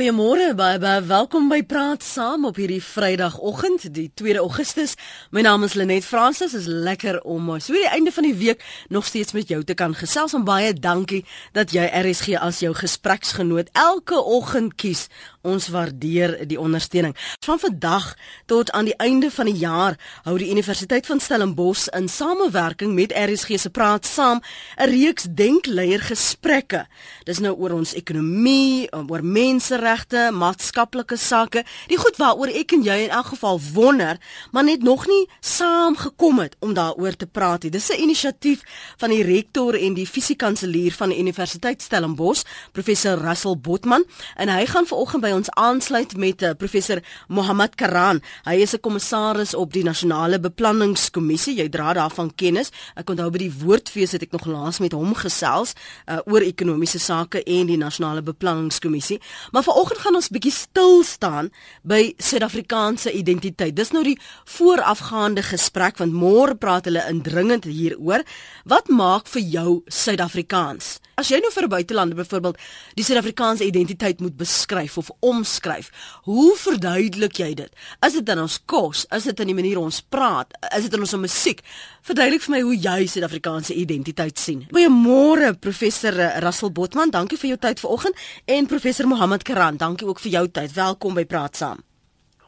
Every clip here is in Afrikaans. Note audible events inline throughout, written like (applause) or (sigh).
Goeiemôre baie baie welkom by Praat Saam op hierdie Vrydagoggend, die 2 Augustus. My naam is Lenet Fransis. Is lekker om so die einde van die week nog steeds met jou te kan gesels. En baie dankie dat jy RSG as jou gespreksgenoot elke oggend kies. Ons waardeer die ondersteuning. Van vandag tot aan die einde van die jaar hou die Universiteit van Stellenbosch in samewerking met RSG se Praat Saam 'n reeks denkleier gesprekke. Dis nou oor ons ekonomie, oor mense menseregte, maatskaplike sake, die goed waaroor ek en jy in elk geval wonder, maar net nog nie saamgekom het om daaroor te praat nie. Dis 'n inisiatief van die rektor en die fisiekanselier van die Universiteit Stellenbosch, professor Russell Botman, en hy gaan vanoggend by ons aansluit met uh, professor Mohammed Karan. Hy is 'n kommissaris op die Nasionale Beplanningskommissie. Jy dra daarvan kennis. Ek onthou by die woordfees het ek nog laas met hom gesels uh, oor ekonomiese sake en die Nasionale Beplanningskommissie. Maar vanoggend gaan ons bietjie stil staan by Suid-Afrikaanse identiteit. Dis nou die voorafgaande gesprek want môre praat hulle indringend hieroor. Wat maak vir jou Suid-Afrikaans? As jy nou vir 'n buitelander byvoorbeeld die Suid-Afrikaanse identiteit moet beskryf of omskryf, hoe verduidelik jy dit? Is dit in ons kos? Is dit in die manier ons praat? Is dit in ons musiek? Verduidelik vir my hoe jy Suid-Afrikaanse identiteit sien. Goeiemôre professor Russell Botman, dankie vir jou tyd vanoggend en professor Mohammed Karan, dankie ook vir jou tyd. Welkom by Praat Saam.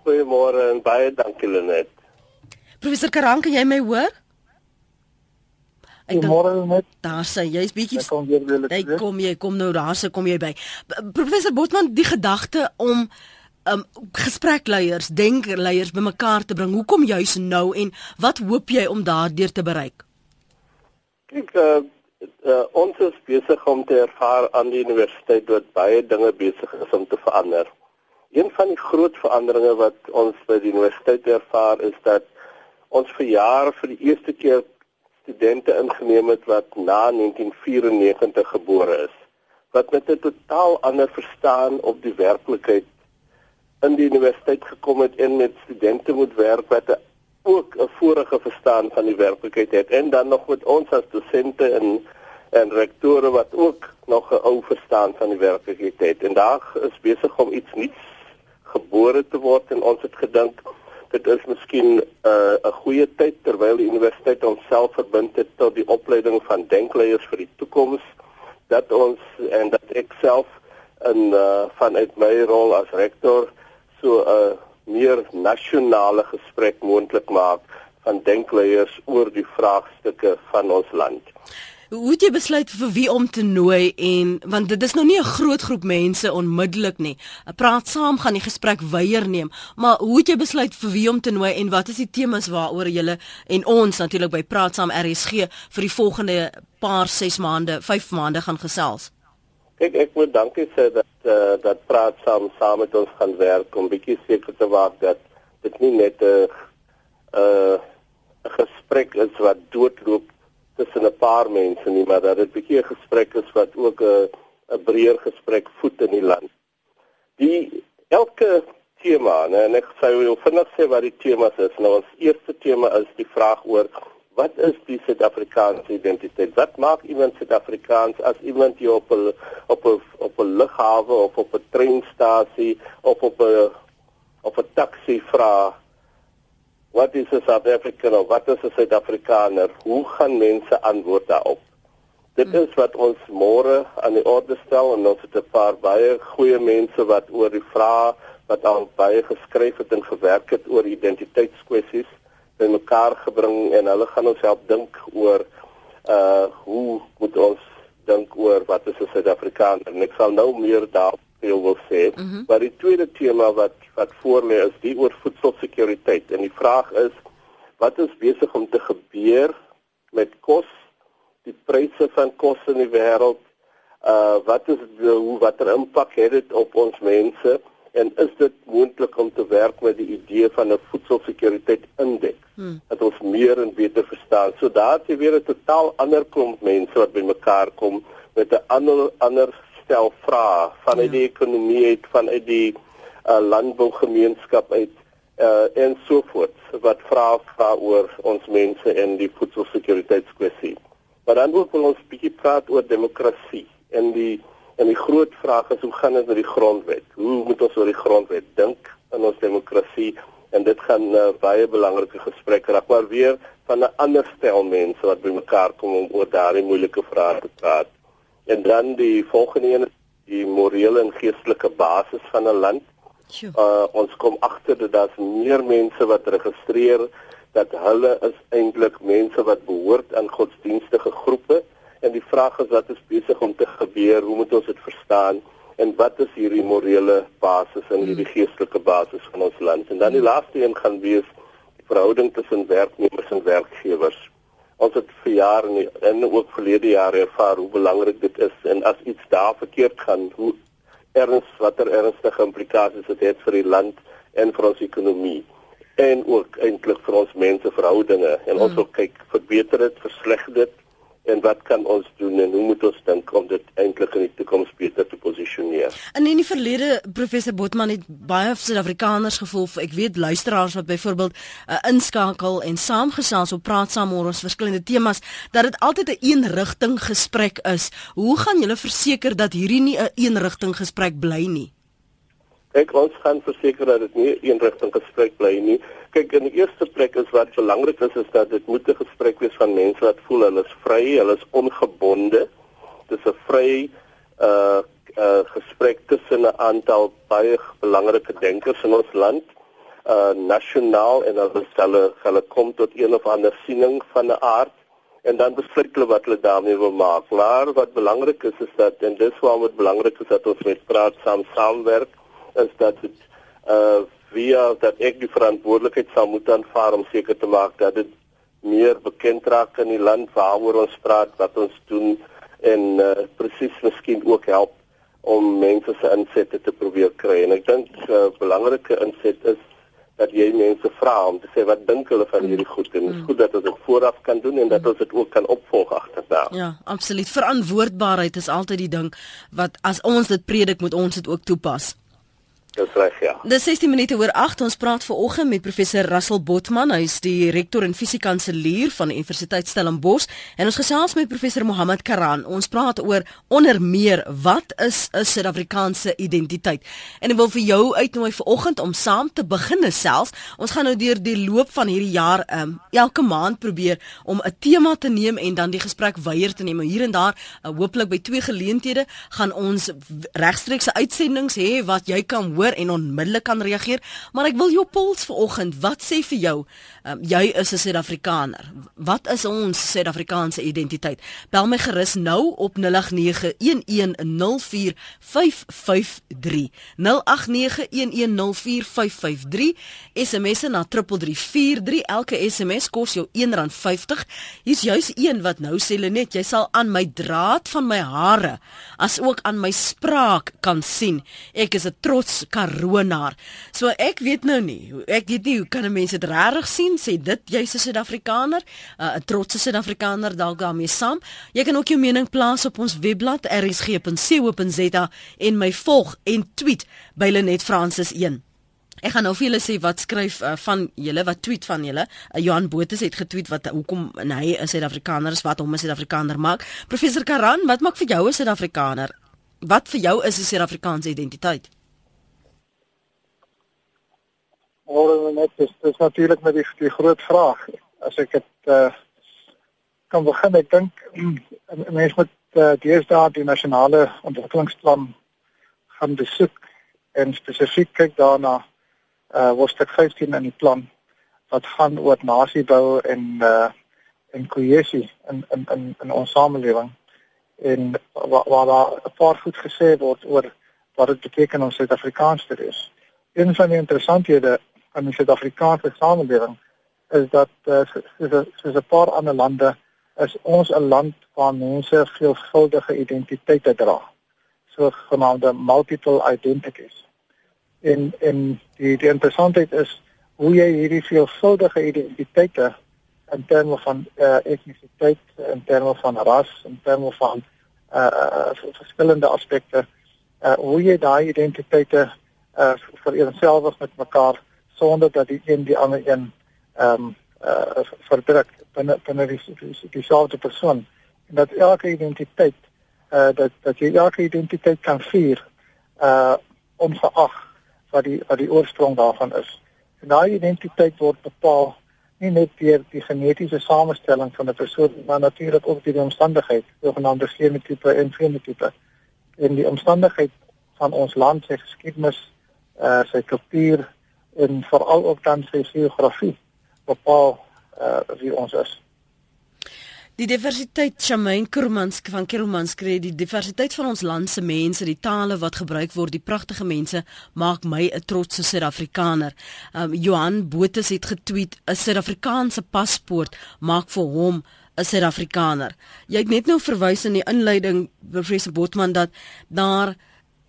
Goeiemôre en baie dankie Lenet. Professor Karan, kan jy my hoor? Môre net. Daar sê jy's bietjie kom weer. Hey, kom jy kom nou daar se kom jy by. Professor Botman, die gedagte om um gesprekleiers, denkleiers bymekaar te bring. Hoekom juis nou en wat hoop jy om daardeur te bereik? Kyk, uh, uh, ons is besig om te ervaar aan die universiteit dat baie dinge besig is om te verander. Een van die groot veranderinge wat ons by die universiteit ervaar is dat ons vir jare vir die eerste keer studente ingeneem het wat na 1994 gebore is wat met 'n totaal ander verstaan op die werklikheid in die universiteit gekom het en met studente moet werk wat ook 'n vorige verstaan van die werklikheid het. En dan nog met ons as dosente en en rektore wat ook nog 'n ou verstaan van die werklikheid het. En daar is besig om iets nuuts gebore te word en ons het gedink dit is miskien 'n uh, 'n goeie tyd terwyl die universiteit homself verbind het tot die opleiding van denkleiers vir die toekoms dat ons en dat ek self in uh, vanuit my rol as rektor so 'n meer nasionale gesprek moontlik maak van denkleiers oor die vraagstukke van ons land. Hoe het jy besluit vir wie om te nooi en want dit is nou nie 'n groot groep mense onmiddellik nie. Praat saam gaan die gesprek weier neem, maar hoe het jy besluit vir wie om te nooi en wat is die temas waaroor julle en ons natuurlik by Praat saam RSG vir die volgende paar 6 maande, 5 maande gaan gesels? Ek ek moet dankie sê dat uh, dat Praat saam saam met ons gaan werk om bietjie seker te maak dat dit nie net 'n uh, 'n gesprek is wat doodloop tussen 'n paar mense nie, maar dat dit bietjie 'n gesprek is wat ook 'n 'n breër gesprek voed in die land. Die elke tema, nee, en ek sê wil vinnig sê wat die temas is. Nou ons eerste tema is die vraag oor wat is die Suid-Afrikaanse identiteit? Wat maak iemand Suid-Afrikaans as iemand hier op 'n op 'n op 'n lughawe of op 'n treinstasie of op 'n op 'n taxi vra wat is 'n South African of wat is 'n Suid-Afrikaner? Hoe gaan mense antwoord daarop? Dit hmm. is wat ons môre aan die orde stel en ons het 'n paar baie goeie mense wat oor die vrae wat al baie geskryf het en gewerk het oor identiteitskwessies in mekaar gebring en hulle gaan ons help dink oor uh hoe moet ons dink oor wat is 'n Suid-Afrikaner? En ek sal nou meer daarop wil sê. Mm -hmm. Maar die tweede tema wat wat voor lê is die oor voedselsekuriteit en die vraag is wat is besig om te gebeur met kos die pryse van kos in die wêreld uh wat is die, hoe watter impak het dit op ons mense en is dit moontlik om te werk met die idee van 'n voedselsekuriteit indeks hmm. dat ons meer en beter verstaan so daar is weer 'n totaal ander klomp mense wat bymekaar kom met 'n ander ander stel vrae vanuit ja. die ekonomie uit vanuit die uh, landbougemeenskap uit uh, en so voort wat vra vra oor ons mense en die voedselsekuriteitskwessie. Maar dan wil ons bietjie praat oor demokrasie en die En die groot vraag is hoe gaan dit met die grondwet? Hoe moet ons oor die grondwet dink in ons demokrasie? En dit gaan 'n uh, baie belangrike gesprek raak, maar weer van 'n ander stel mense wat bymekaar kom om oor daardie moeilike vrae te praat. En dan die volgende een is die morele en geestelike basis van 'n land. Uh, ons kom agter dat daar meer mense wat registreer dat hulle is eintlik mense wat behoort aan godsdienstige groepe en die vraag is wat is besig om te gebeur? Hoe moet ons dit verstaan? En wat is hierdie morele basis en hierdie hmm. geestelike basis van ons land? En dan die laaste een gaan wees die verhouding tussen werknemers en werkgewers. Ons het vir jare en ook verlede jare ervaar hoe belangrik dit is en as iets daar verkeerd gaan, hoe erns watter ernstige implikasies dit het vir die land en vir ons ekonomie en ook eintlik vir ons menseverhoudinge en ons hmm. wil kyk verbeter dit versleg dit en wat kan ons doen en hoe moet ons dink om dit eintlik in die toekoms beter te posisioneer. En in die verlede professor Botman het baie Suid-Afrikaners gevoel ek weet luisteraars wat byvoorbeeld uh, inskakel en saamgesels op praat saam oor ons verskillende temas dat dit altyd 'n een eenrigting gesprek is. Hoe gaan julle verseker dat hierdie nie 'n een eenrigting gesprek bly nie? Kyk, ons gaan verseker dat dit nie 'n eenrigting gesprek bly nie. Kyk, in die eerste plek is wat belangrik is is dat dit moet 'n gesprek wees van mense wat voel hulle is vry, hulle is ongebonde. Dis 'n vry uh uh gesprek tussen 'n aantal baie belangrike denkers in ons land uh nasionaal en hulle stel hulle kom tot een of ander siening van 'n aard en dan besluit hulle wat hulle daarmee wil maak. Maar wat belangrik is is dat en dis waarom dit belangrik is dat ons met praat saam saamwerk is dat dit uh via dat ek die verantwoordelikheid sal moet aanvaar om seker te maak dat dit meer bekend raak in die land waaroor ons praat, wat ons doen en uh presies miskien ook help om mense se insette te probeer kry. En ek dink 'n uh, belangrike inset is dat jy mense vra om te sê wat dink hulle van hierdie goed en dit is mm. goed dat ons dit vooraf kan doen en dat ons dit ook kan opvolg agterna. Ja, absoluut. Verantwoordbaarheid is altyd die ding wat as ons dit predik moet ons dit ook toepas. Dis reg, ja. Dis 16 minute oor 8. Ons praat ver oggend met professor Russell Botman. Hy is die rektor en fisiekanselier van die Universiteit Stellenbosch en ons gesels met professor Mohammed Karan. Ons praat oor onder meer wat is 'n Suid-Afrikaanse identiteit. En ek wil vir jou uitnooi vir oggend om saam te begin self. Ons gaan nou deur die loop van hierdie jaar um, elke maand probeer om 'n tema te neem en dan die gesprek weier te neem. Hier en daar, uh, hooplik by twee geleenthede, gaan ons regstreekse uitsendings hê wat jy kan hoor en onmiddellik kan reageer, maar ek wil jou pols vanoggend, wat sê vir jou? Um, jy is 'n Suid-Afrikaner. Wat is ons Suid-Afrikaanse identiteit? Bel my gerus nou op 0891104553. 0891104553. SMS na 3343. Elke SMS kos jou R1.50. Hier's juis een wat nou sê Lenet, jy sal aan my draad van my hare as ook aan my spraak kan sien. Ek is 'n trots Karoonaar. So ek weet nou nie. Ek weet nie hoe kan 'n mens dit regtig sien sê dit jy's 'n Suid-Afrikaner, uh, 'n uh, trotse Suid-Afrikaner dalk daarmee saam. Jy kan ook jou mening plaas op ons webblad rsg.co.za en my volg en tweet by Lenet Francis 1. Ek gaan nou vir julle sê wat skryf uh, van julle wat tweet van julle. Uh, Johan Botes het getweet wat hoekom hy 'n Suid-Afrikaner is, wat hom 'n Suid-Afrikaner maak. Professor Karan, wat maak vir jou 'n Suid-Afrikaner? Wat vir jou is 'n Suid-Afrikaanse identiteit? Hoor net dis dis natuurlik met die die groot vraag as ek dit uh, kan begin ek dink (clears throat) mense moet uh, deesdae die nasionale ontwikkelingsplan gaan besoek en spesifiek kyk daarna uh hoofstuk 15 in die plan wat gaan oor nasiebou en uh en kohesie in in in in ons samelewing en waar waar 'n paar goed gesê word oor wat dit beteken om Suid-Afrikaans te wees. Een van die interessanthede in die Suid-Afrikaanse samelewing is dat uh, soos 'n paar ander lande is ons 'n land waar mense veelvuldige identiteite dra. So genaamde multiple identities. En en die die interessantheid is hoe jy hierdie veelvuldige identiteite in terme van uh, etnisiteit, in terme van ras, in terme van uh, uh verskillende aspekte uh hoe jy daai identiteite uh vereenselwig met mekaar sonder dat die een die ander een ehm um, uh verdruk binne binne die dieselfde persoon en dat elke identiteit uh dat dat jy elke identiteit kan vier uh ongeag wat die wat die oorsprong daarvan is. En daai identiteit word bepaal nie net deur die genetiese samestelling van 'n persoon maar natuurlik ook deur die omstandigheid, sogenaamde genotipe en fenotipe. En die omstandigheid van ons land, sy geskiedenis, uh sy kultuur en veral ook dan sy geografie bepaal uh wie ons is. Die diversiteit Shamaine Kermans van Kermans sê die diversiteit van ons land se mense, die tale wat gebruik word, die pragtige mense maak my 'n trotse Suid-Afrikaner. Um Johan Botes het getweet 'n Suid-Afrikaanse paspoort maak vir hom 'n Suid-Afrikaner. Jy het net nou verwys in die inleiding professor Botman dat daar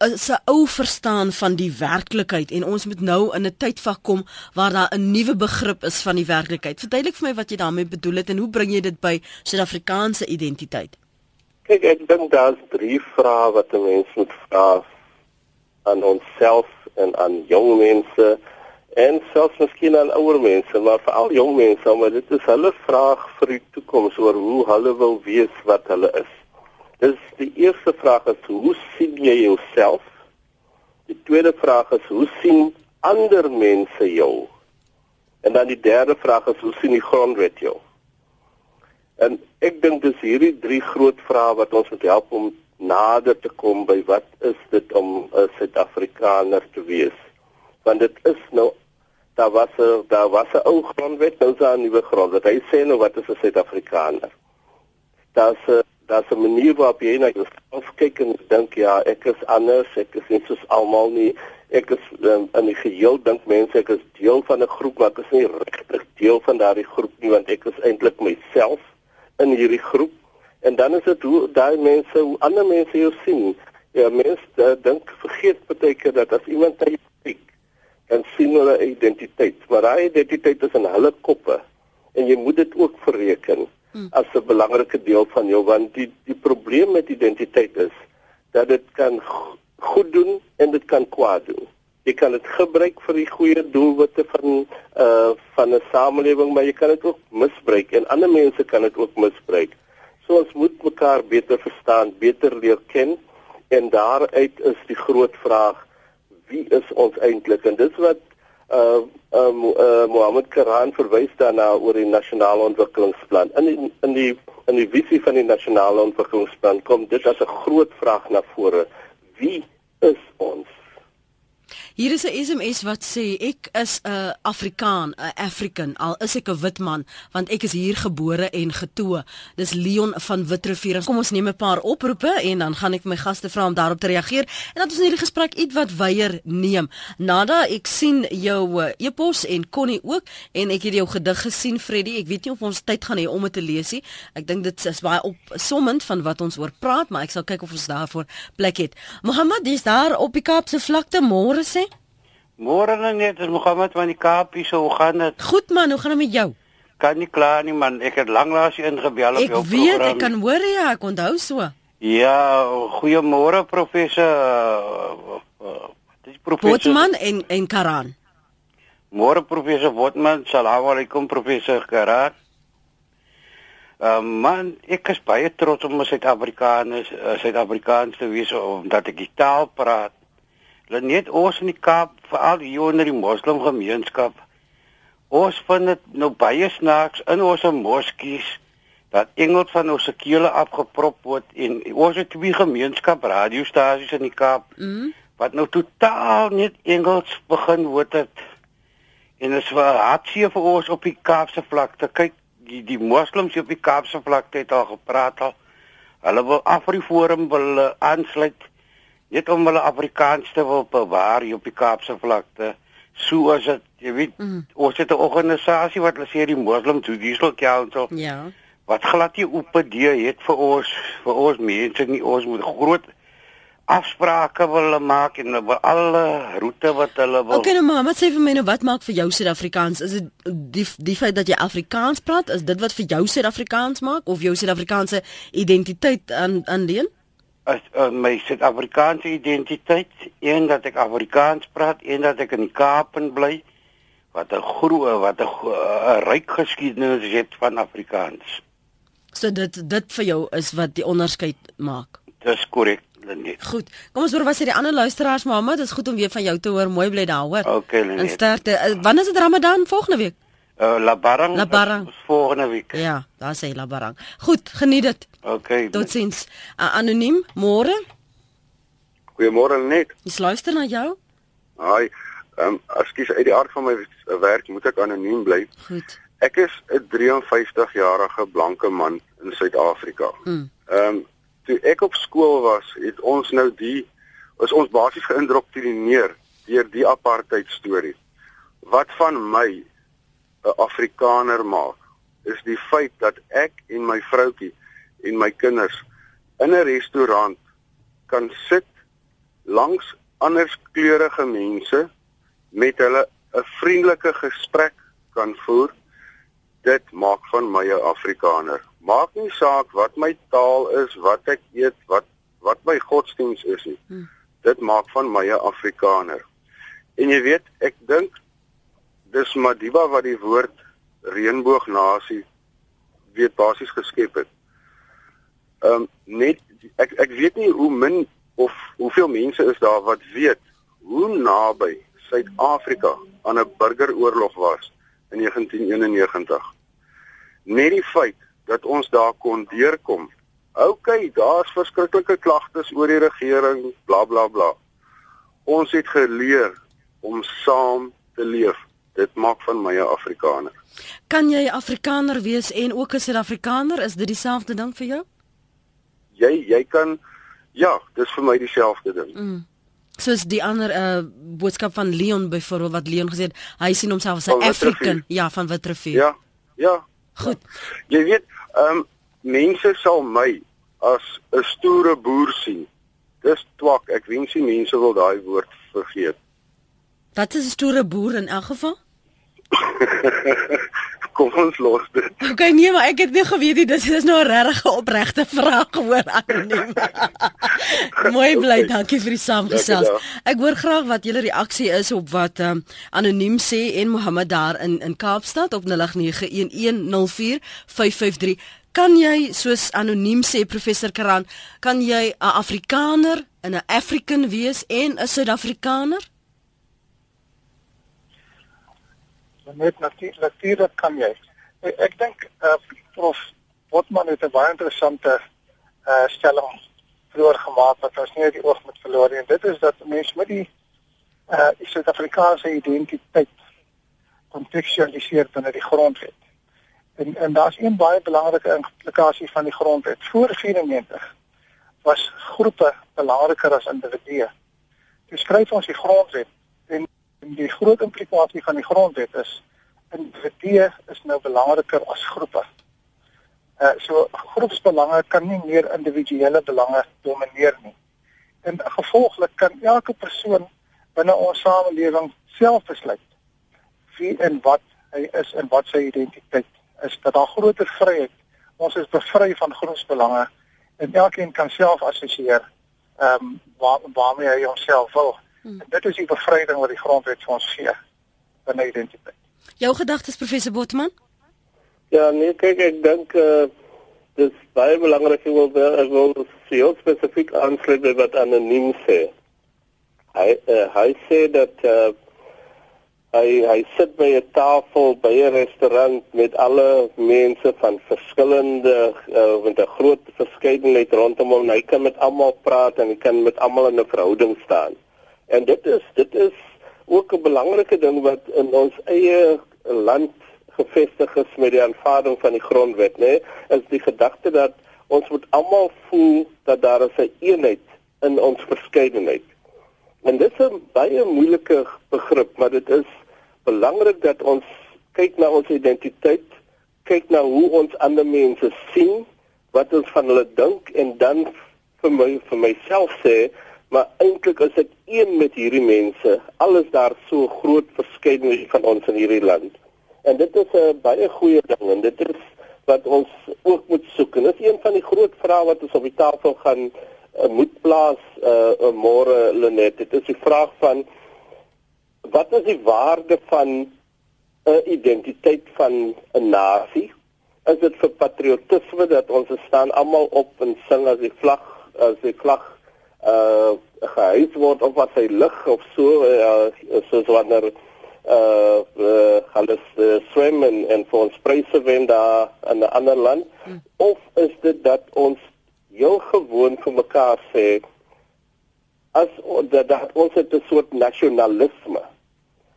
is 'n ou verstaan van die werklikheid en ons moet nou in 'n tydvak kom waar daar 'n nuwe begrip is van die werklikheid. Verduidelik vir my wat jy daarmee bedoel het en hoe bring jy dit by Suid-Afrikaanse identiteit? Kyk, ek dink daar's drie vrae wat 'n mens moet vra aan onsself en aan jong mense en selfs miskien aan ouer mense, maar veral jong mense, maar dit is hulle vraag vir die toekoms oor hoe hulle wil wees wat hulle is. Dis die eerste vraag is hoe sien jy jouself? Die tweede vraag is hoe sien ander mense jou? En dan die derde vraag is hoe sien die grondwet jou? En ek dink dis hierdie drie groot vrae wat ons moet help om nader te kom by wat is dit om 'n Suid-Afrikaner te wees? Want dit is nou daar was 'n daar was 'n ou grondwet, nou is daar 'n nuwe grondwet. Hy sê nou wat is 'n Suid-Afrikaner? Daar's 'n daar's 'n manier waarop jy na jouself kyk en dink ja, ek is anders, ek is nie soos almal nie. Ek is um, in die geheel dink mense ek is deel van 'n groep, maar ek is nie regtig deel van daardie groep nie want ek is eintlik myself in hierdie groep. En dan is dit hoe daai mense, hoe ander mense jou sien. Ja, mense uh, dink vergeet baie keer dat as iemand jou kyk, dan sien hulle identiteit, maar daai identiteit is in hulle koppe en jy moet dit ook verreken hmm. as 'n belangrike deel van jou want die die probleem met identiteit is dat dit kan goed doen en dit kan kwaad doen. Jy kan dit gebruik vir die goeie doelwitte van uh van 'n samelewing, maar jy kan dit ook misbruik en ander mense kan dit ook misbruik. So ons moet mekaar beter verstaan, beter leer ken en daaruit is die groot vraag wie is ons eintlik en dis wat uh um, uh Mohammed Karan verwys daarna oor die nasionale ontwikkelingsplan. In die, in die in die visie van die nasionale ontwikkelingsplan kom dit as 'n groot vraag na vore. Wie is ons? Hier is 'n SMS wat sê ek is 'n Afrikaan, 'n African, al is ek 'n wit man, want ek is hier gebore en getoe. Dis Leon van Witrivier. Kom ons neem 'n paar oproepe en dan gaan ek my gaste vra om daarop te reageer en dan ons in hierdie gesprek ietwat weier neem. Nada, ek sien jou uh, e-pos en Connie ook en ek het jou gedig gesien Freddy. Ek weet nie of ons tyd gaan hê om dit te lees nie. Ek dink dit is baie opsommend van wat ons oor praat, maar ek sal kyk of ons daarvoor plek het. Mohammed, dis daar op die Kaapse vlakte môre sê Môre net, dis Mohammed van die Kaap hier, hoe gaan dit? Goed man, hoe gaan dit met jou? Kan nie klaar nie man, ek het lanklaas ingebel op ek jou weet, program. Ek weet, ek kan hoor ja, ek onthou so. Ja, goeiemôre professor. Dis professor Botman en en Karan. Môre professor Botman, salaam alaykum professor Karan. Uh, man, ek is baie trots om 'n Suid-Afrikaner, Suid-Afrikaans te wees omdat ek die taal praat. Hulle net ons in die Kaap, veral hier onder die moslim gemeenskap. Ons vind dit nou baie snaaks in ons moskies dat Engels van ons kele afgeprop word en ons het twee gemeenskap radiostasies in die Kaap mm. wat nou totaal net Engels begin word het. En dit was hartseer vir ons op die Kaapse vlakte. Kyk, die die moslems op die Kaapse vlakte het al gepraat al. Hulle wil Afriforum wil aansluit net om hulle Afrikaans te wil bewaar hier op die Kaapse vlakte. So as dit, jy weet, mm. ons het 'n organisasie wat hulle sê die Muslim Judicial Council. Ja. Wat glad nie op die het vir ons vir ons mense nie ons moet groot afsprake wil maak en wil alle roete wat hulle wil. Okay, nou maar wat sê vir my nou wat maak vir jou Suid-Afrikaans? Is dit die die feit dat jy Afrikaans praat, is dit wat vir jou Suid-Afrikaans maak of jou Suid-Afrikaanse identiteit aan aan dien? As uh, my Suid-Afrikaanse identiteit, een dat ek Afrikaans praat, een dat ek in die Kaap bly wat 'n groot wat 'n uh, ryk geskiedenis het van Afrikaans. So dit dit vir jou is wat die onderskeid maak. Dis korrek, Lenet. Goed. Kom ons hoor wat sê die ander luisteraars, Mohammed. Dit is goed om weer van jou te hoor. Mooi bly daar, hoor. Okay, En Lenet. sterkte. Uh, Wanneer is dit Ramadan volgende week? Uh, Labarang. Labarang. is Volgende week. Ja, daar sê Labarang. Goed, geniet dit. Okay. Totsiens. Uh, anoniem, môre. Goeiemôre net. Ons luister na jou. Haai. Ehm um, ekskuus uit die aard van my werk moet ek anoniem bly. Goed. Ek is 'n 53 jarige blanke man in Suid-Afrika. Mm. Ehm um, toe ek op skool was, het ons nou die is ons basies geïndoktrineer deur die apartheid storie. Wat van my 'n Afrikaner maak, is die feit dat ek en my vroutjie en my kinders in 'n restaurant kan sit langs anders kleurige mense met hulle 'n vriendelike gesprek kan voer. Dit maak van my 'n Afrikaner. Maak nie saak wat my taal is, wat ek eet, wat wat my godsdiens is nie. Hmm. Dit maak van my 'n Afrikaner. En jy weet, ek dink dis Madiba wat die woord reënboognasie weet basies geskep het. Ehm um, net ek ek weet nie hoe min of hoeveel mense is daar wat weet hoe naby Suid-Afrika aan 'n burgeroorlog was in 1991. Net die feit dat ons daar kon deurkom. OK, daar's verskriklike klagtes oor die regering, bla bla bla. Ons het geleer om saam te leef. Dit maak van my 'n Afrikaner. Kan jy Afrikaner wees en ook 'n Suid-Afrikaner? Is dit dieselfde ding vir jou? Jy jy kan ja, dis vir my dieselfde ding. Mm. Soos die ander uh boodskap van Leon byvoorbeeld wat Leon gesê het, hy sien homself as 'n. African, ja, van Witrifuur. Ja, ja. Goed. Jy weet, ehm um, mense sal my as 'n stoere boer sien. Dis twak. Ek wens nie mense wil daai woord vergeet. Wat is 'n stoere boer in elk geval? (laughs) Kom ons los dit. Okay, nee, maar ek het nie geweet. Dis is nou 'n regte opregte vraag hoor anoniem. (laughs) Mooi bly, Okay. dankie vir die saamgesels. Ek hoor graag wat julle reaksie is op wat um, anoniem sê en Mohammed daar in in Kaapstad op 0891104553. Kan jy soos anoniem sê professor Karan, kan jy 'n Afrikaner en 'n African wees en 'n Suid-Afrikaner? Net natuurlik natuurlik kan jy. Ek, dink uh, prof Botman het 'n baie interessante uh, stelling vroeër gemaak wat ons nie uit die oog moet verloor nie. En dit is dat mense met die uh Suid-Afrikaanse identiteit kontekstualiseer binne die grondwet. En en daar's een baie belangrike implikasie van die grondwet. Voor 94 was groepe belangriker as individue. Dis skryf ons die grondwet en die groot implikasie van die grondwet is individue is nou belangriker as groepe. Uh so groepsbelange kan nie meer individuele belange domineer nie. En gevolglik kan elke persoon binne ons samelewing self besluit wie en wat hy is en wat sy identiteit is. Dat daar groter vryheid. Ons is bevry van groepsbelange en elkeen kan self assosieer ehm um, waar waarmee hy homself wil. Hmm. En dit is die bevryding wat die grondwet vir ons gee binne identiteit. Jou gedagtes professor Botman? Ja, nee, kyk ek dink eh uh, dis baie belangrik ek wil wel- ek wil heel spesifiek aansluit by wat anoniem sê. Hy uh, hy sê dat eh uh, hy hy sit by 'n tafel by 'n restaurant met alle mense van verskillende uh, met 'n groot verskeidenheid rondom hom. Hy kan met almal praat en hy kan met almal in 'n verhouding staan. En dit is dit is ook 'n belangrike ding wat in ons eie land gevestig is met die aanvaarding van die grondwet, né? Is die gedagte dat ons moet almal voel dat daar 'n eenheid in ons verskeidenheid. En dit is 'n baie moeilike begrip, maar dit is belangrik dat ons kyk na ons identiteit, kyk na hoe ons ander mense sien, wat ons van hulle dink en dan vir my vir myself sê, maar eintlik is ek een met hierdie mense. Alles daar so groot verskeidenheid van ons in hierdie land. En dit is 'n baie goeie ding en dit is wat ons ook moet soek. En dit is een van die groot vrae wat ons op die tafel gaan uh, moet plaas uh, uh môre Lenet. Dit is die vraag van wat is die waarde van 'n identiteit van 'n nasie? Is dit vir patriotisme dat ons staan almal op en sing as die vlag as die klag uh gehuis word of wat sy lig of so uh, soos wanneer uh, uh hulle uh, swem en en vir ons pryse wen daar in 'n ander land hmm. of is dit dat ons heel gewoon vir mekaar sê as dat, dat ons het 'n soort nasionalisme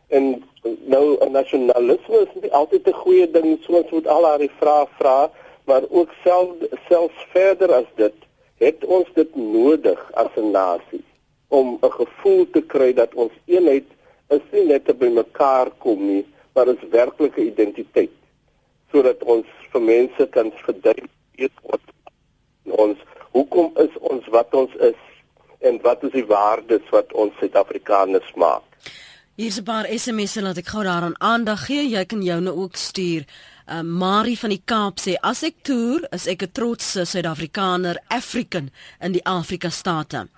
en nou 'n nasionalisme is nie altyd 'n goeie ding so ons moet al daai vrae vra maar ook self selfs verder as dit het ons dit nodig as 'n nasie om 'n gevoel te kry dat ons eenheid is nie net by mekaar kom nie, maar is werklike identiteit sodat ons vir mense kan verduidelik wat ons hoekom is ons wat ons is en wat is die waardes wat ons Suid-Afrikaners maak. Hier's 'n paar SMS'e laat ek gou daaraan aandag gee. Jy kan joune ook stuur. Uh, Marie van die Kaap sê as ek toer, is ek 'n trotse Suid-Afrikaner, African in die Afrika state.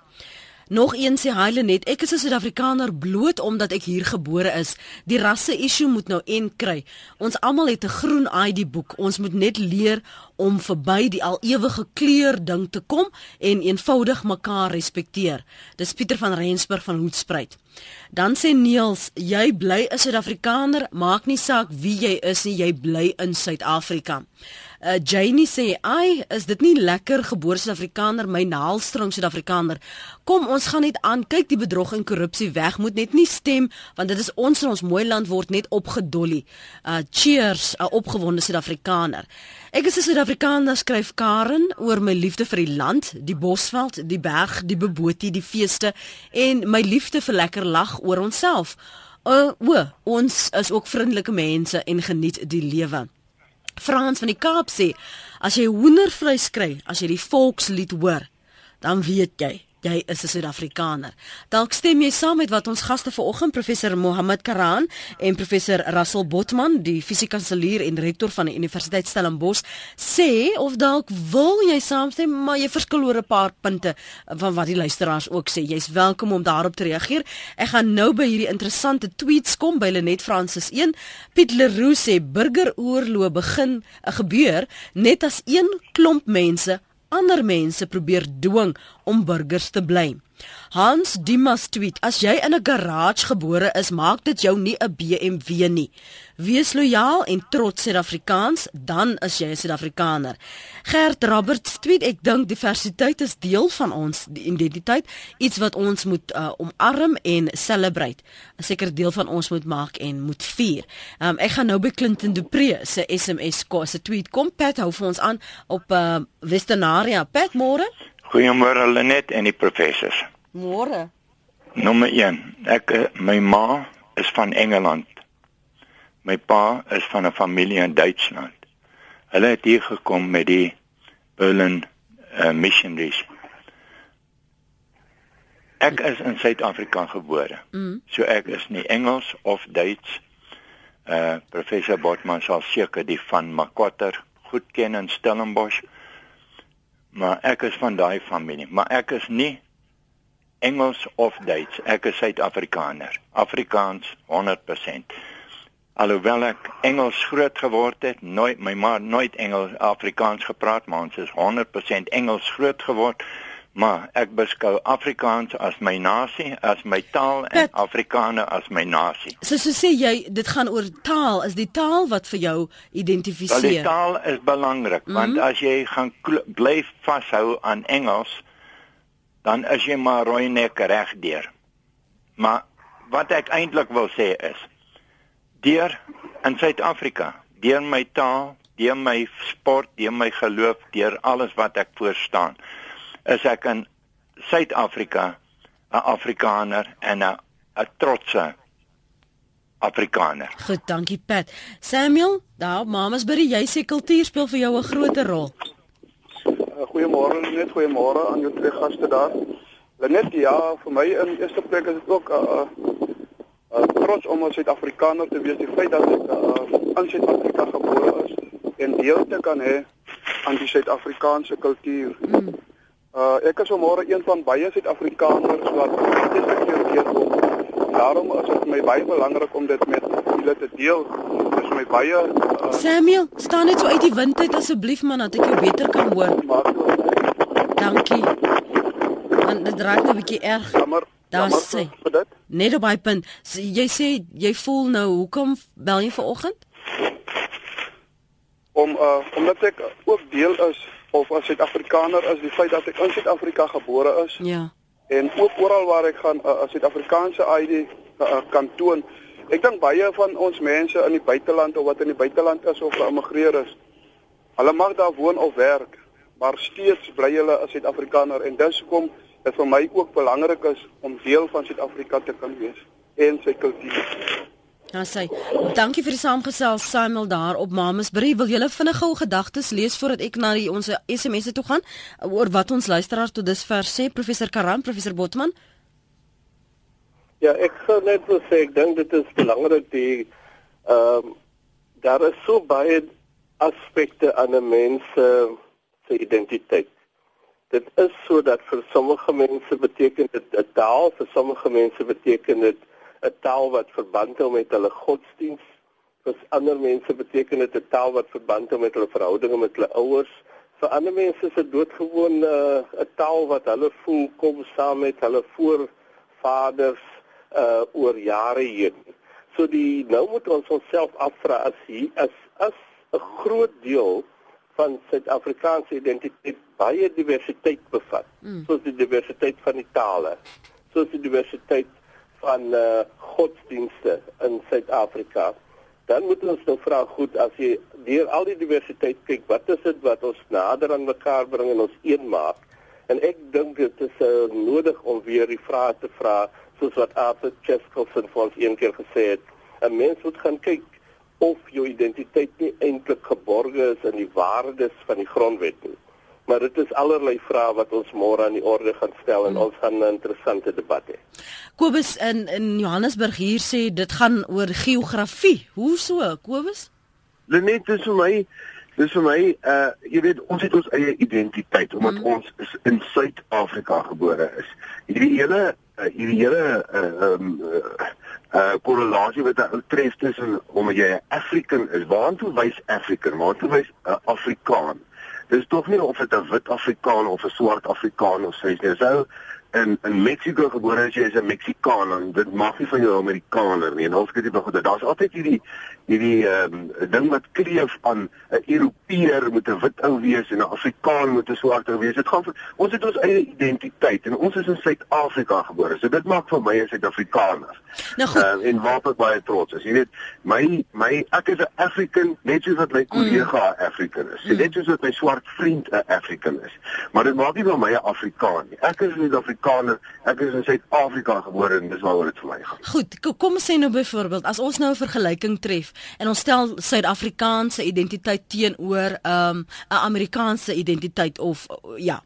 Nog een sê Haile net, ek is 'n Suid-Afrikaner bloot omdat ek hier gebore is. Die rasse issue moet nou een kry. Ons almal het 'n groen ID boek. Ons moet net leer om verby die al ewige kleur ding te kom en eenvoudig mekaar respekteer. Dis Pieter van Rensburg van Hoedspruit. Dan sê Niels, jy bly 'n Suid-Afrikaner, maak nie saak wie jy is nie, jy bly in Suid-Afrika. Uh, Janie sê, "Ai, is dit nie lekker gebore Suid-Afrikaner, my naalstring Suid-Afrikaner. Kom, ons gaan net aan kyk die bedrog en korrupsie weg. Moet net nie stem want dit is ons en ons mooi land word net opgedolly. Uh cheers, 'n uh, opgewonde Suid-Afrikaner." Ek is 'n Suid-Afrikaner, skryf Karen oor my liefde vir die land, die bosveld, die berg, die beboetie, die feeste en my liefde vir lekker lag oor onsself. Uh, o, ons is ook vriendelike mense en geniet die lewe. Frans van die Kaap sê as jy hoendervleis kry, as jy die volkslied hoor, dan weet jy jy is 'n Suid-Afrikaner. Dalk stem jy saam met wat ons gaste vanoggend professor Mohammed Karan en professor Russell Botman, die fisiekanselier en rektor van die Universiteit Stellenbosch, sê of dalk wil jy saamstem, maar jy verskil oor 'n paar punte van wat die luisteraars ook sê. Jy's welkom om daarop te reageer. Ek gaan nou by hierdie interessante tweets kom by Lenet Francis 1. Piet Leroux sê burgeroorlog begin 'n gebeur net as een klomp mense ander mense probeer dwing om burgers te bly. Hans Dimas tweet: As jy in 'n garage gebore is, maak dit jou nie 'n BMW nie. Wees lojaal en trots Suid-Afrikaans, dan is jy 'n Suid-Afrikaner. Gert Roberts tweet: Ek dink diversiteit is deel van ons identiteit, iets wat ons moet uh, omarm en celebrate. 'n Seker deel van ons moet maak en moet vier. Um, ek gaan nou by Clinton Dupree se SMS kos, se tweet kom Pat hou vir ons aan op uh, Westernaria. Pat môre? Goeiemôre Lenet en die professors. Môre. Nommer 1. Ek eh, my ma is van Engeland. My pa is van 'n familie in Duitsland. Hulle het hier gekom met die Berlin uh, missionaries. Ek is in Suid-Afrika gebore. Mm. So ek is nie Engels of Duits. Uh professor Botman sal seker die van Makwater goed ken in Stellenbosch maar ek is van daai familie, maar ek is nie Engels of Duits, ek is Suid-Afrikaner. Afrikaans 100%. Alhoewel ek Engels groot geword het, nooit my ma nooit Engels Afrikaans gepraat, maar ons is 100% Engels groot geword maar ek beskou Afrikaans as my nasie, as my taal en Pet, Afrikaner as my nasie. So so sê jy dit gaan oor taal, is die taal wat vir jou identifiseer? Wel, die taal is belangrik mm -hmm. want as jy gaan bly vashou aan Engels, dan is jy maar rooi nek regdeur. Maar wat ek eintlik wil sê is deur in Suid-Afrika, deur my taal, deur my sport, deur my geloof, deur alles wat ek voor staan is ek in Suid-Afrika 'n Afrikaner en 'n 'n trotse Afrikaner. Goed, dankie Pat. Samuel, daar mamas by die jy sê kultuur speel vir jou 'n groot rol. Uh, goeiemôre net, goeiemôre aan jou twee gaste daar. Net ja, vir my in eerste plek is dit ook 'n uh, uh, trots om 'n Suid-Afrikaner te wees, die feit dat ek uh, in Suid-Afrika gebore is en deel te kan hê aan die Suid-Afrikaanse kultuur. Mm. Uh ek is môre een van baie Suid-Afrikaners wat dit seker deurkom. Daarom is dit my baie belangrik om dit met julle te deel. Dit is my baie uh, Samuel, staan net so uit die wind uit asseblief man dat ek jou beter kan hoor. Dankie. want dit raak nou 'n bietjie erg. Jammer. Daar sê. Net op daai punt. So, jy sê jy voel nou hoekom bel jy vanoggend? Om uh omdat ek ook deel is of as Suid-Afrikaner is, die feit dat ek in Suid-Afrika gebore is Ja. en ook oral waar ek gaan 'n uh, Suid-Afrikaanse ID uh, uh, kan toon. Ek dink baie van ons mense in die buiteland of wat in die buiteland is of geïmmigreer is, hulle mag daar woon of werk, maar steeds bly hulle 'n Suid-Afrikaner en dis hoekom dit vir my ook belangrik is om deel van Suid-Afrika te kan wees en sy kultuur. Nou sê, dankie vir die saamgesels Samuel daar op Mamasbury. Wil julle vinnig gou gedagtes lees voordat ek na die ons SMS'e toe gaan oor wat ons luisteraars tot dusver sê professor Karam, professor Botman? Ja, ek sou net wil sê ek dink dit is belangrik die ehm daar is so baie aspekte aan 'n mens se se identiteit. Dit is so dat vir sommige mense beteken dit 'n taal, vir sommige mense beteken dit 'n taal wat verband hou met hulle godsdiens. Vir ander mense beteken dit 'n taal wat verband hou met hulle verhoudinge met hulle ouers. Vir ander mense is dit doodgewoon 'n uh, 'n taal wat hulle voel kom saam met hulle voorvaders uh oor jare heen. So die nou moet ons onsself afvra as hier as as 'n groot deel van Suid-Afrikaanse identiteit baie diversiteit bevat. Mm. Soos die diversiteit van die tale, soos die diversiteit van uh godsdienste in Suid-Afrika. Dan moet ons nou vra goed as jy deur al die diversiteit kyk, wat is dit wat ons nader aan mekaar bring en ons een maak? En ek dink dit is uh, nodig om weer die vrae te vra soos wat Arthur Cheskelson vir ons een keer gesê het. 'n Mens moet gaan kyk of jou identiteit nie eintlik geborge is in die waardes van die grondwet nie. Maar dit is allerlei vrae wat ons môre aan die orde gaan stel en ons gaan 'n interessante debat hê. Kobus in in Johannesburg hier sê dit gaan oor geografie. Hoe so, Kobus? Lenet dis vir my dis vir my uh jy weet ons het ons eie identiteit omdat mm. ons is in Suid-Afrika gebore is. Hierdie hele uh, hierdie hele uh um uh, uh korrelasie wat daar tref tussen omdat jy 'n African is. Waartoe wys African? Waartoe wys 'n uh, Afrikaan? Dis tog nie of dit 'n wit Afrikaan of 'n swart Afrikaan of sê jy sou in in Mexico gebore as jy is 'n Mexicaan, dit maak nie van jou Amerikaner nie. En ons kyk dit goed. Daar's altyd hierdie hierdie ehm um, ding wat kleef aan 'n Europeër moet 'n wit ou wees en 'n Afrikaan moet 'n swart ou wees. Dit gaan vir ons het ons eie identiteit en ons is in Suid-Afrika gebore. So dit maak vir my 'n Suid-Afrikaner. Nou goed. Uh, en waarop ek baie trots is. Jy weet, my my ek is 'n African net soos wat my kollega mm. African is. Mm. Net soos wat my swart vriend 'n African is. Maar dit maak nie van my 'n Afrikaan nie. Ek is 'n Suid-Afrikaner. Ek is in Suid-Afrika gebore en dis waaroor dit vir my gaan. Goed, kom ons sê nou byvoorbeeld as ons nou 'n vergelyking tref en ons stel Suid-Afrikaanse identiteit teenoor 'n um, Amerikaanse identiteit of ja,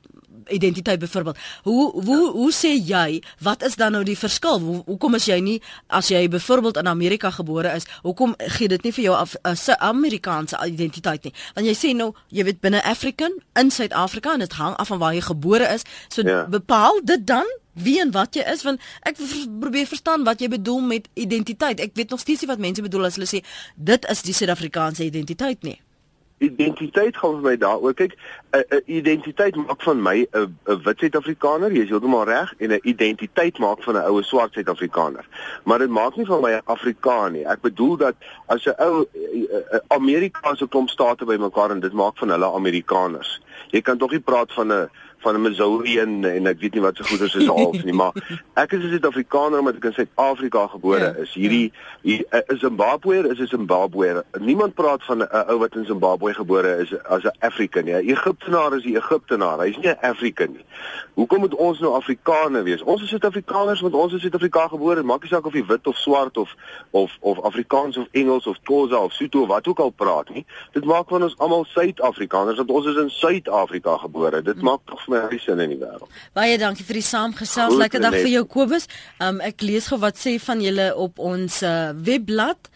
identiteit byvoorbeeld. Hoe hoe hoe sê jy wat is dan nou die verskil? Hoe, hoekom is jy nie as jy byvoorbeeld in Amerika gebore is, hoekom gee dit nie vir jou 'n Amerikaanse identiteit nie? Want jy sê nou jy weet binne African in Suid-Afrika en dit hang af van waar jy gebore is. So ja. bepaal dit dan wie en wat jy is want ek probeer verstaan wat jy bedoel met identiteit. Ek weet nog steeds nie wat mense bedoel as hulle sê dit is die Suid-Afrikaanse identiteit nie identiteit gaan vir my daaroor kyk 'n identiteit maak van my 'n 'n wit Suid-Afrikaner jy is heeltemal reg en 'n identiteit maak van 'n oue swart Suid-Afrikaner maar dit maak nie van my 'n Afrikaan nie ek bedoel dat as 'n ou Amerikaanse klomp state bymekaar en dit maak van hulle Amerikaners jy kan tog nie praat van 'n van 'n Missouri en, ek weet nie wat so goed is half nie, maar (laughs) ek is 'n Suid-Afrikaner omdat ek in Suid-Afrika gebore ja, is. Hierdie hier, uh, is Zimbabweër is 'n Zimbabweër. Niemand praat van 'n ou wat in Zimbabwe gebore is as 'n African nie. Egiptenaar is 'n Egiptenaar. Hy's nie 'n African nie. Hoekom moet ons nou Afrikaners wees? Ons is Suid-Afrikaners want ons is Suid-Afrika gebore. Maak nie saak of jy wit of swart of of of Afrikaans of Engels of Xhosa of Sotho wat ook al praat nie. Dit maak van ons almal Suid-Afrikaners want ons is in Suid-Afrika gebore. Dit hmm. maak tog my huise in die wêreld. Baie dankie vir die saamgesels. Lekker dag vir jou Kobus. Um ek lees gou wat sê van julle op ons uh, webblad.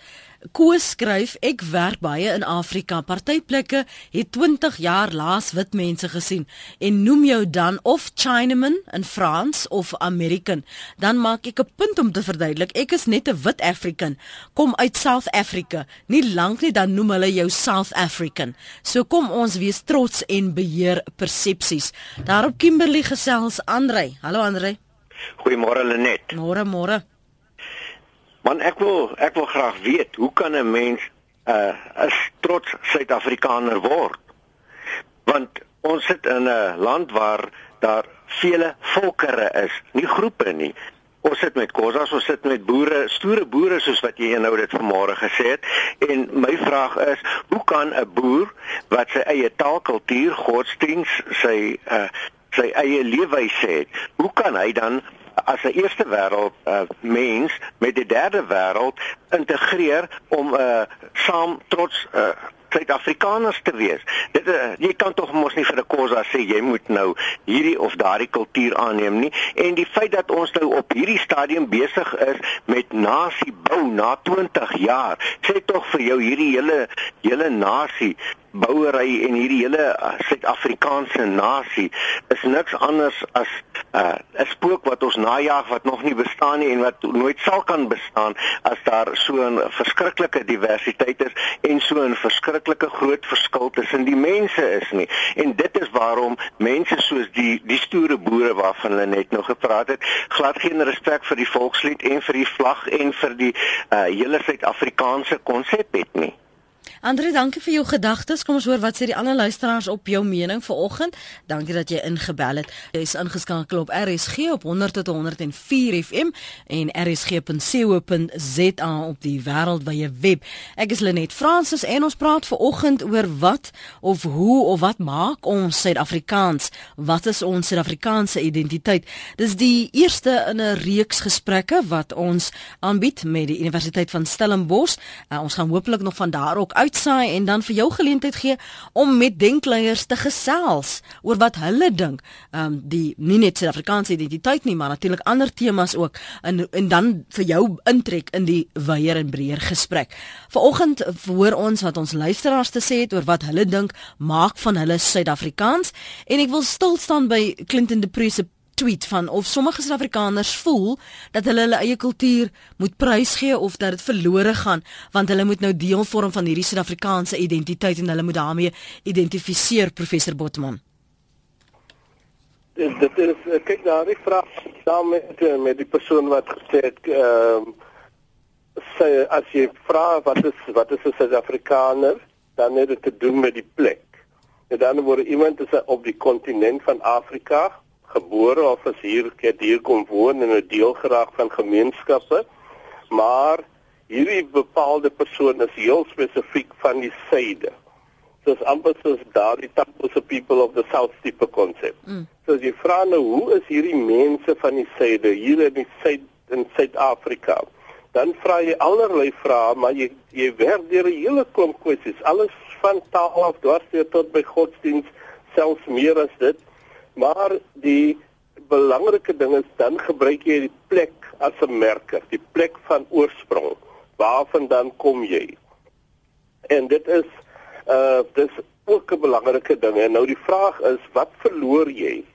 Koos skryf ek werk baie in Afrika. Partyplekke het 20 jaar laas wit mense gesien en noem jou dan of Chinaman in Frans of American. Dan maak ek 'n punt om te verduidelik ek is net 'n wit African, kom uit South Africa. Nie lank nie dan noem hulle jou South African. So kom ons wees trots en beheer persepsies. Daarop Kimberley gesels Andre. Hallo Andre. Goeiemôre Lenet. Môre môre. Man ek wil ek wil graag weet hoe kan 'n mens 'n uh, 'n trots Suid-Afrikaner word? Want ons sit in 'n land waar daar vele volkerre is, nie groepe nie. Ons sit met kosas, ons sit met boere, stoere boere soos wat jy nou dit vanmôre gesê het. En my vraag is, hoe kan 'n boer wat sy eie taal, kultuur, godsdiens, sy uh sy eie leefwyse het, hoe kan hy dan as 'n eerste wêreld uh, mens met die derde wêreld integreer om 'n uh, saam trots uh, Suid-Afrikaners te wees. Dit uh, jy kan tog mos nie vir 'n kosa sê jy moet nou hierdie of daardie kultuur aanneem nie. En die feit dat ons nou op hierdie stadium besig is met nasie bou na 20 jaar, sê tog vir jou hierdie hele hele nasie bouery en hierdie hele uh, Suid-Afrikaanse nasie is niks anders as uh, 'n uh, spook wat ons najag wat nog nie bestaan nie en wat nooit sal kan bestaan as daar so 'n verskriklike diversiteit is en so 'n verskriklike groot verskil tussen die mense is nie. En dit is waarom mense soos die die stoere boere waarvan hulle net nog gepraat het, glad geen respek vir die volkslied en vir die vlag en vir die uh, hele Suid-Afrikaanse konsep het nie. Andre, dankie vir jou gedagtes. Kom ons hoor wat sê die ander luisteraars op jou mening vanoggend. Dankie dat jy ingebel het. Jy is ingeskakel op RSG op 100 tot 104 FM en rsg.co.za op die wêreldwye web. Ek is Lenet Fransis en ons praat vanoggend oor wat of hoe of wat maak ons Suid-Afrikaans? Wat is ons Suid-Afrikaanse identiteit? Dis die eerste in 'n reeks gesprekke wat ons aanbied met die Universiteit van Stellenbosch. Uh, ons gaan hopelik nog van daar ook uitsaai en dan vir jou geleentheid gee om met denkleiers te gesels oor wat hulle dink. Ehm um, die nie net Suid-Afrikaanse identiteit nie, maar natuurlik ander temas ook en en dan vir jou intrek in die wyeer en breër gesprek. Vanoggend hoor ons wat ons luisteraars te sê het oor wat hulle dink maak van hulle Suid-Afrikaans en ek wil stil staan by Clinton de Pre se tweet van of sommige Suid-Afrikaners voel dat hulle hulle eie kultuur moet prysgee of dat dit verlore gaan want hulle moet nou deel vorm van hierdie Suid-Afrikaanse identiteit en hulle moet daarmee identifiseer professor Botman. Dit is kyk daar die vraag saam met met die persoon wat gesê het ehm uh, sê as jy vra wat is wat is 'n Suid-Afrikaner dan het dit te doen met die plek. En dan word iemand is op die kontinent van Afrika gebore of as hier het hier kom woon en 'n deel geraak van gemeenskappe. Maar hierdie bepaalde persoon is heel spesifiek van die suide. Soos amper soos daardie Tampose people of the south tipe konsep. Mm. So as jy vra nou hoe is hierdie mense van die suide hier in die suid in Suid-Afrika? Dan vra jy allerlei vrae, maar jy jy werk deur 'n hele klomp kwessies, alles van taal af tot by godsdiens, selfs meer as dit. Maar die belangrike ding is dan gebruik jy die plek as 'n merker, die plek van oorsprong. Waarvan dan kom jy? En dit is uh dis ook 'n belangrike ding. En nou die vraag is, wat verloor jy?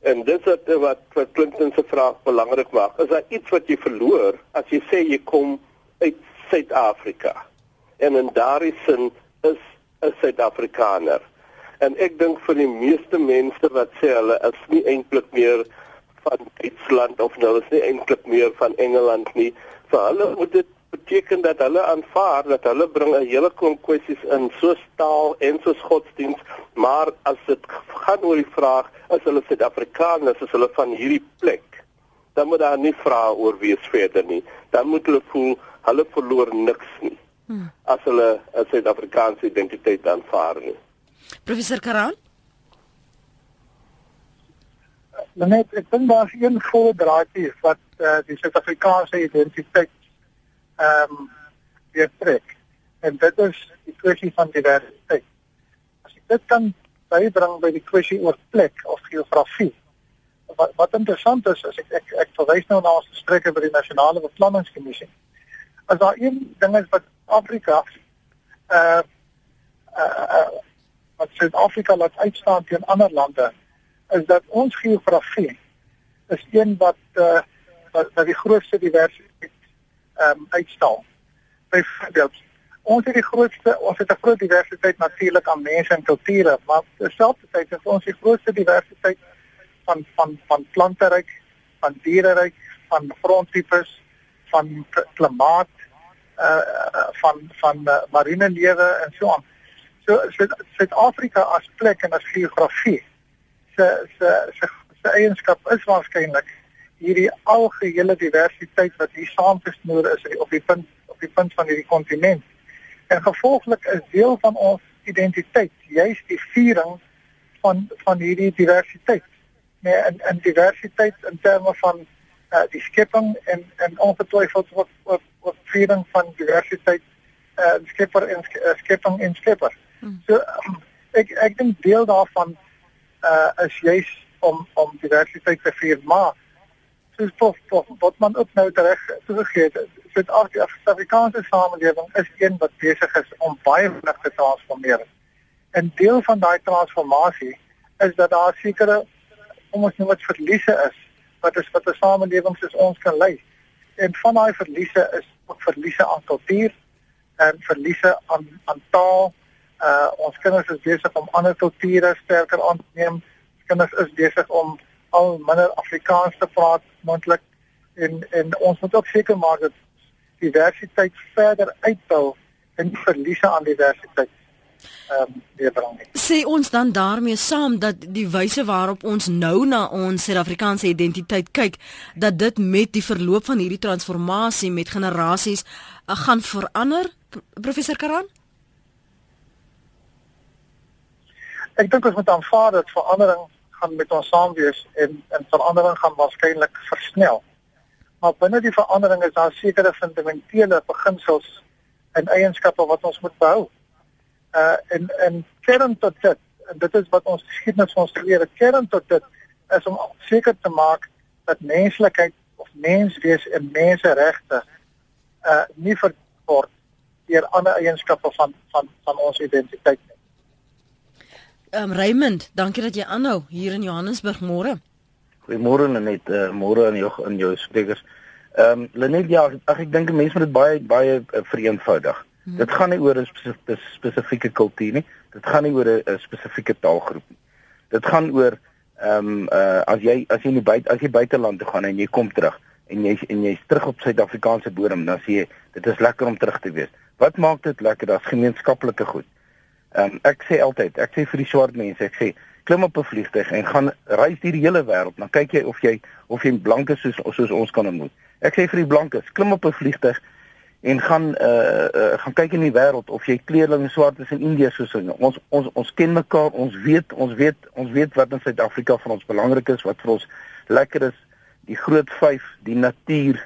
En dit is wat wat, wat Clinton se vraag belangrik maak. Is daar iets wat jy verloor as jy sê jy kom uit Suid-Afrika? En in daardie sin is 'n Suid-Afrikaner. En ek dink vir die meeste mense wat sê hulle is nie eintlik meer van Duitsland of nou is nie eintlik meer van Engeland nie, vir hulle moet dit beteken dat hulle aanvaar dat hulle bring 'n hele klomp kwessies in soos taal en soos godsdiens, maar as dit gaan oor die vraag as hulle Suid-Afrikaners is, hulle van hierdie plek, dan moet daar nie vrae oor wie is verder nie. Dan moet hulle voel hulle verloor niks nie. Hmm. As hulle 'n Suid-Afrikaanse identiteit aanvaar nie. Professor Karan? Net ek dink daar's een volle draadjie wat uh, die Suid-Afrikaanse identiteit ehm um, weer trek. En dit is die kwessie van diversiteit. As jy dit kan bybring by die kwessie oor plek of geografie. Wat wat interessant is, is ek ek, ek verwys nou na ons gesprekke by die nasionale beplanningskommissie. As daar een ding is wat Afrika uh uh, uh wat Suid-Afrika laat uitstaan teen ander lande, is dat ons geografie is een wat uh wat, wat die grootste diversiteit ehm um, uitstal. Byvoorbeeld, ons het die grootste ons het 'n groot diversiteit natuurlik aan mense en kulture, maar terselfdertyd is ons die grootste diversiteit van van van planteryk, van diereryk, van grondtipes, van klimaat, uh van van uh, marine lewe en so aan. So Suid-Afrika as plek en as geografie se se se se eienskap is waarskynlik hierdie algehele diversiteit wat hier saamgesnoer is op die punt op die punt van hierdie kontinent. En gevolglik is deel van ons identiteit juis die viering van van hierdie diversiteit. Nee, en en diversiteit in terme van uh, die skepping en en ongetwyfeld wat wat wat viering van diversiteit uh skepper en skepping en skepper. Hmm. So um, ek ek dink deel daarvan uh is juis om om diversiteit te vier, maar soos tot tot wat man ook nou reg toegegee het, Suid-Afrikaanse samelewing is een wat besig is om baie vinnig te transformeer. En deel van daai transformasie is dat daar sekere kom ons dit verliese is wat is wat 'n samelewing soos ons kan lei. En van daai verliese is ook verliese aan kultuur en verliese aan aan taal. Uh ons kinders is besig om ander kulture sterker aan te neem. Ons kinders is besig om al minder Afrikaans te praat mondelik en en ons moet ook seker maak dat diversiteit verder uitbou en verliese aan diversiteit ehm um, weer bring. Sê ons dan daarmee saam dat die wyse waarop ons nou na ons Suid-Afrikaanse identiteit kyk, dat dit met die verloop van hierdie transformasie met generasies uh, gaan verander, professor Karan? Ek dink ons moet aanvaar dat verandering gaan met ons saam wees en en verandering gaan waarskynlik versnel. Maar binne die verandering is daar sekere fundamentele beginsels en eienskappe wat ons moet behou uh en en kern tot dit dit is wat ons geskiedenis ons leer kern tot dit is om seker te maak dat menslikheid of menswees en menseregte uh nie verword deur ander eienskappe van van van ons identiteit nie. Um, Raymond, dankie dat jy aanhou hier in Johannesburg môre. Goeiemôre net uh, môre aan jou in jou sprekers. Ehm um, Lenet ja, ag ek dink mense moet dit baie baie uh, vereenvoudig. Hmm. Dit gaan nie oor 'n spesifieke, spesifieke kultuur nie. Dit gaan nie oor 'n spesifieke taalgroep nie. Dit gaan oor ehm um, uh as jy as jy in die buite as jy buiteland toe gaan en jy kom terug en jy en jy's terug op Suid-Afrikaanse bodem, dan sê jy dit is lekker om terug te wees. Wat maak dit lekker? Daar's gemeenskaplike goed. Ehm um, ek sê altyd, ek sê vir die swart mense, ek sê klim op 'n vliegtuig en gaan reis deur die hele wêreld, dan kyk jy of jy of jy blankes soos soos ons kan ontmoet. Ek sê vir die blankes, klim op 'n vliegtuig en gaan uh, uh gaan kyk in die wêreld of jy kleerlinge swart is in Indië soos ons ons ons ken mekaar ons weet ons weet ons weet wat in Suid-Afrika vir ons belangrik is wat vir ons lekker is die groot 5 die natuur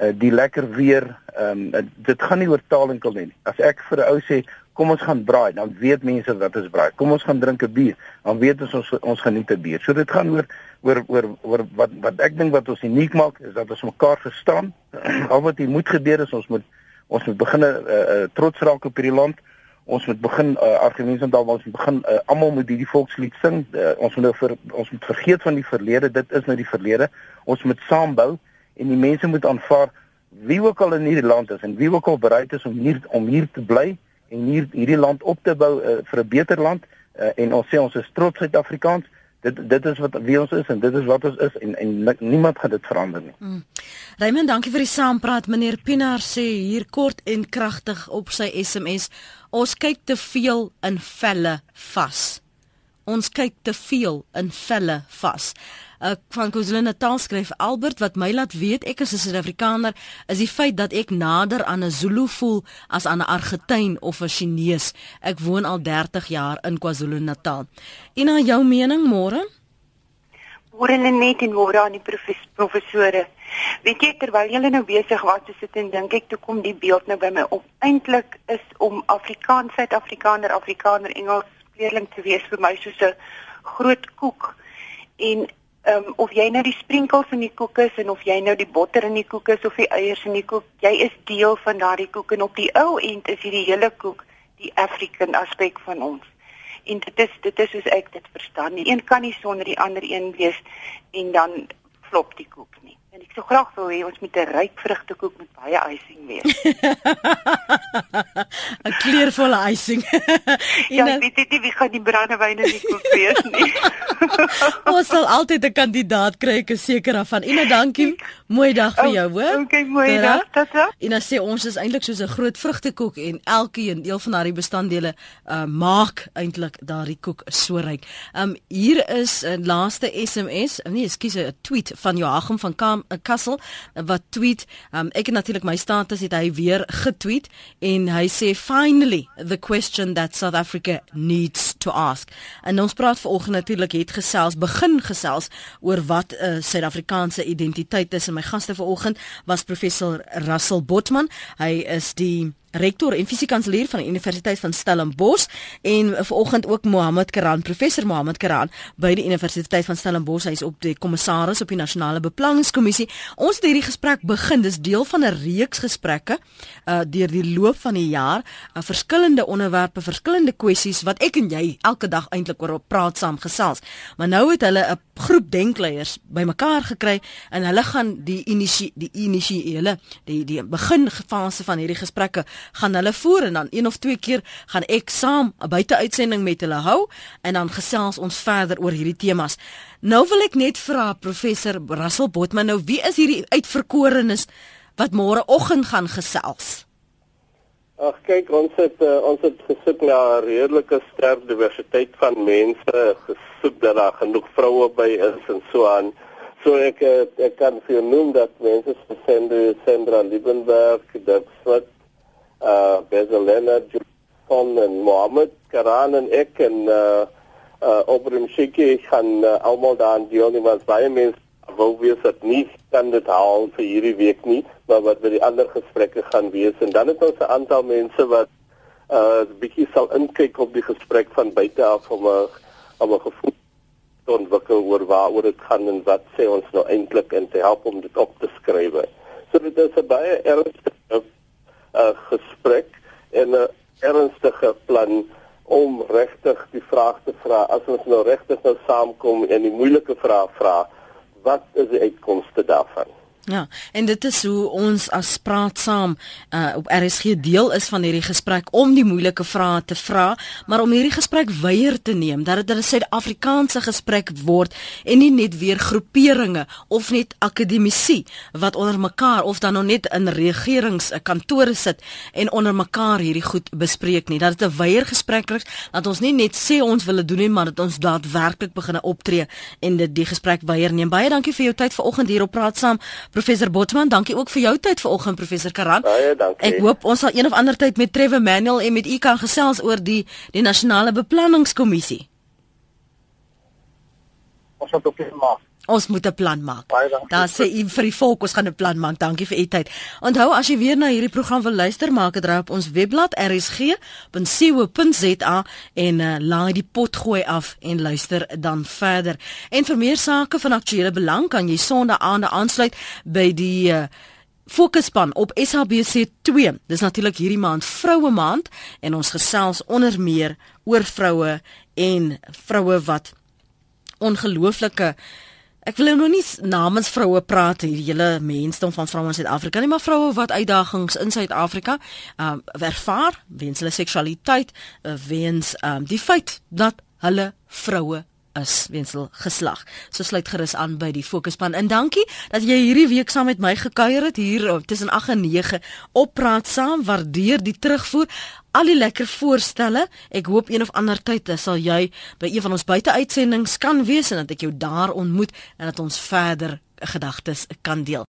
uh die lekker weer um uh, dit gaan nie oor taal enkel nie as ek vir 'n ou sê kom ons gaan braai dan weet mense wat is braai kom ons gaan drink 'n bier dan weet ons ons ons geniet 'n bier so dit gaan oor oor oor oor wat wat ek dink wat ons uniek maak is dat ons mekaar verstaan (clears throat) al wat hier moet gebeur is ons moet ons moet begin 'n uh, uh, trots raak op hierdie land. Ons moet begin uh, argumente daar ons moet begin uh, almal moet hierdie volkslied sing. Uh, ons moet nou vir ons moet vergeet van die verlede. Dit is nou die verlede. Ons moet saambou en die mense moet aanvaar wie ook al in hierdie land is en wie ook al bereid is om hier om hier te bly en hier hierdie land op te bou uh, vir 'n beter land uh, en ons sê ons is trots Suid-Afrikaans dit dit is wat wie ons is en dit is wat ons is en en niemand gaan dit verander nie. Mm. Raymond, dankie vir die saampraat. Meneer Pinaar sê hier kort en kragtig op sy SMS: Ons kyk te veel in velle vas. Ons kyk te veel in velle vas uh, van KwaZulu-Natal skryf Albert wat my laat weet ek is 'n Suid-Afrikaner is die feit dat ek nader aan 'n Zulu voel as aan 'n Argentyn of 'n Chinees. Ek woon al 30 jaar in KwaZulu-Natal. En na jou mening môre? Môre net en môre aan die professore. Weet jy terwyl julle nou besig was te sit en dink ek toe kom die beeld nou by my op. Eintlik is om Afrikaans Suid-Afrikaner, Afrikaner Engels leerling te wees vir my soos 'n groot koek en Ehm um, of jy nou die sprinkels in die koek is en of jy nou die botter in die koek is of die eiers in die koek, jy is deel van daardie koek en op die ou end is hierdie hele koek die African aspek van ons. En dit is dit is soos ek dit verstaan. Die een kan nie sonder die ander een wees en dan flop die koek nie. En ek sou graag wil hê ons moet 'n ryk vrugtekoek met baie icing wees. (laughs) (laughs) 'n Kleurvolle icing. (laughs) ja, ek weet nie wie gaan die brandewyn in die koek wees nie. ons sal altyd 'n kandidaat kry, ek is seker daarvan. Ina, dankie. Mooi dag vir jou, hoor. Okay, mooi Tera? dag. Tata. Ina sê ons is eintlik soos 'n groot vrugtekoek en elkeen deel van daardie bestanddele uh, maak eintlik daardie koek so ryk. Um hier is 'n laaste SMS, nee, ekskuus, 'n tweet van Joachim van Kam 'n Kassel wat tweet, um, ek het natuurlik my status het hy weer getweet en hy sê finally the question that South Africa needs to ask. En ons praat vanoggend natuurlik het gesels begin gesels oor wat 'n uh, Suid-Afrikaanse identiteit is en my gaste vanoggend was professor Russell Botman. Hy is die rektor en fisiekanselier van die Universiteit van Stellenbosch en vanoggend ook Mohammed Karan, professor Mohammed Karan by die Universiteit van Stellenbosch. Hy is op die kommissaris op die nasionale beplanningskommissie. Ons het hierdie gesprek begin. Dis deel van 'n reeks gesprekke uh deur die loop van die jaar, uh, verskillende onderwerpe, verskillende kwessies wat ek en jy elke dag eintlik oor praat saam gesels. Maar nou het hulle 'n groep denkleiers bymekaar gekry en hulle gaan die inisie die inisiële die die beginfase van hierdie gesprekke gaan hulle voer en dan een of twee keer gaan ek saam 'n buiteuitsending met hulle hou en dan gesels ons verder oor hierdie temas. Nou wil ek net vra professor Russell Botman nou wie is hierdie uitverkorenes wat môre oggend gaan gesels? Ag kyk ons het uh, ons het gesoek na 'n redelike sterk diversiteit van mense, gesoek dat daar genoeg vroue by is en so aan. So ek eh, ek kan vir noem dat mense soos Sandra Liebenberg, Dirk Swart, uh Leonard van en Mohammed Karan en ek en uh uh Obrim Shiki gaan uh, almal daar die only ones baie mense wou wees dat nie kan dit haal vir hierdie week nie maar wat by die ander gesprekke gaan wees en dan het ons 'n aantal mense wat uh bietjie sal inkyk op die gesprek van buite af om 'n om 'n gevoel te ontwikkel oor waaroor dit gaan en wat sê ons nou eintlik en te help om dit op te skryf. So dit is 'n baie ernstige uh, gesprek en 'n ernstige plan om regtig die vraag te vra. As ons nou regtig nou saamkom en die moeilike vrae vra wat is die uitkomste daarvan Ja, en dit is hoe ons as praat saam uh, op RSG deel is van hierdie gesprek om die moeilike vrae te vra, maar om hierdie gesprek weier te neem dat dit 'n Suid-Afrikaanse gesprek word en nie net weer groeperinge of net akademici wat onder mekaar of dan nog net in regeringskantore sit en onder mekaar hierdie goed bespreek nie. Dat dit 'n weier gesprek is, dat ons nie net sê ons wil dit doen nie, maar dat ons daadwerklik begin optree en dit die gesprek weier neem. Baie dankie vir jou tyd vanoggend hier op praat saam. Professor Botman, dankie ook vir jou tyd vanoggend professor Karan. Baie dankie. Ek hoop ons sal een of ander tyd met Trevor Manuel en met u kan gesels oor die die nasionale beplanningskommissie. Ons moet op maak. Ons moet 'n plan maak. Daar sê u vir die volk ons gaan 'n plan maak. Dankie vir u tyd. Onthou as jy weer na hierdie program wil luister, maak dit reg op ons webblad rsg.co.za en uh, laai die pot gooi af en luister dan verder. En vir meer sake van aktuële belang kan jy Sondag aande aansluit by die uh, Fokusspan op SABC 2. Dis natuurlik hierdie maand Vroue Maand en ons gesels onder meer oor vroue en vroue wat ongelooflike Ek wil nou nie namens vroue praat hier, julle mensdom van vroue in Suid-Afrika nie, maar vroue wat uitdagings in Suid-Afrika um, ervaar weens hulle seksualiteit, uh, weens um, die feit dat hulle vroue is weens hul geslag. So sluit gerus aan by die fokusspan. En dankie dat jy hierdie week saam met my gekuier het hier oh, tussen 8 en 9 op praat saam. Waardeer die terugvoer al die lekker voorstelle. Ek hoop een of ander tyd sal jy by een van ons buiteuitsendings kan wees en dat ek jou daar ontmoet en dat ons verder gedagtes kan deel.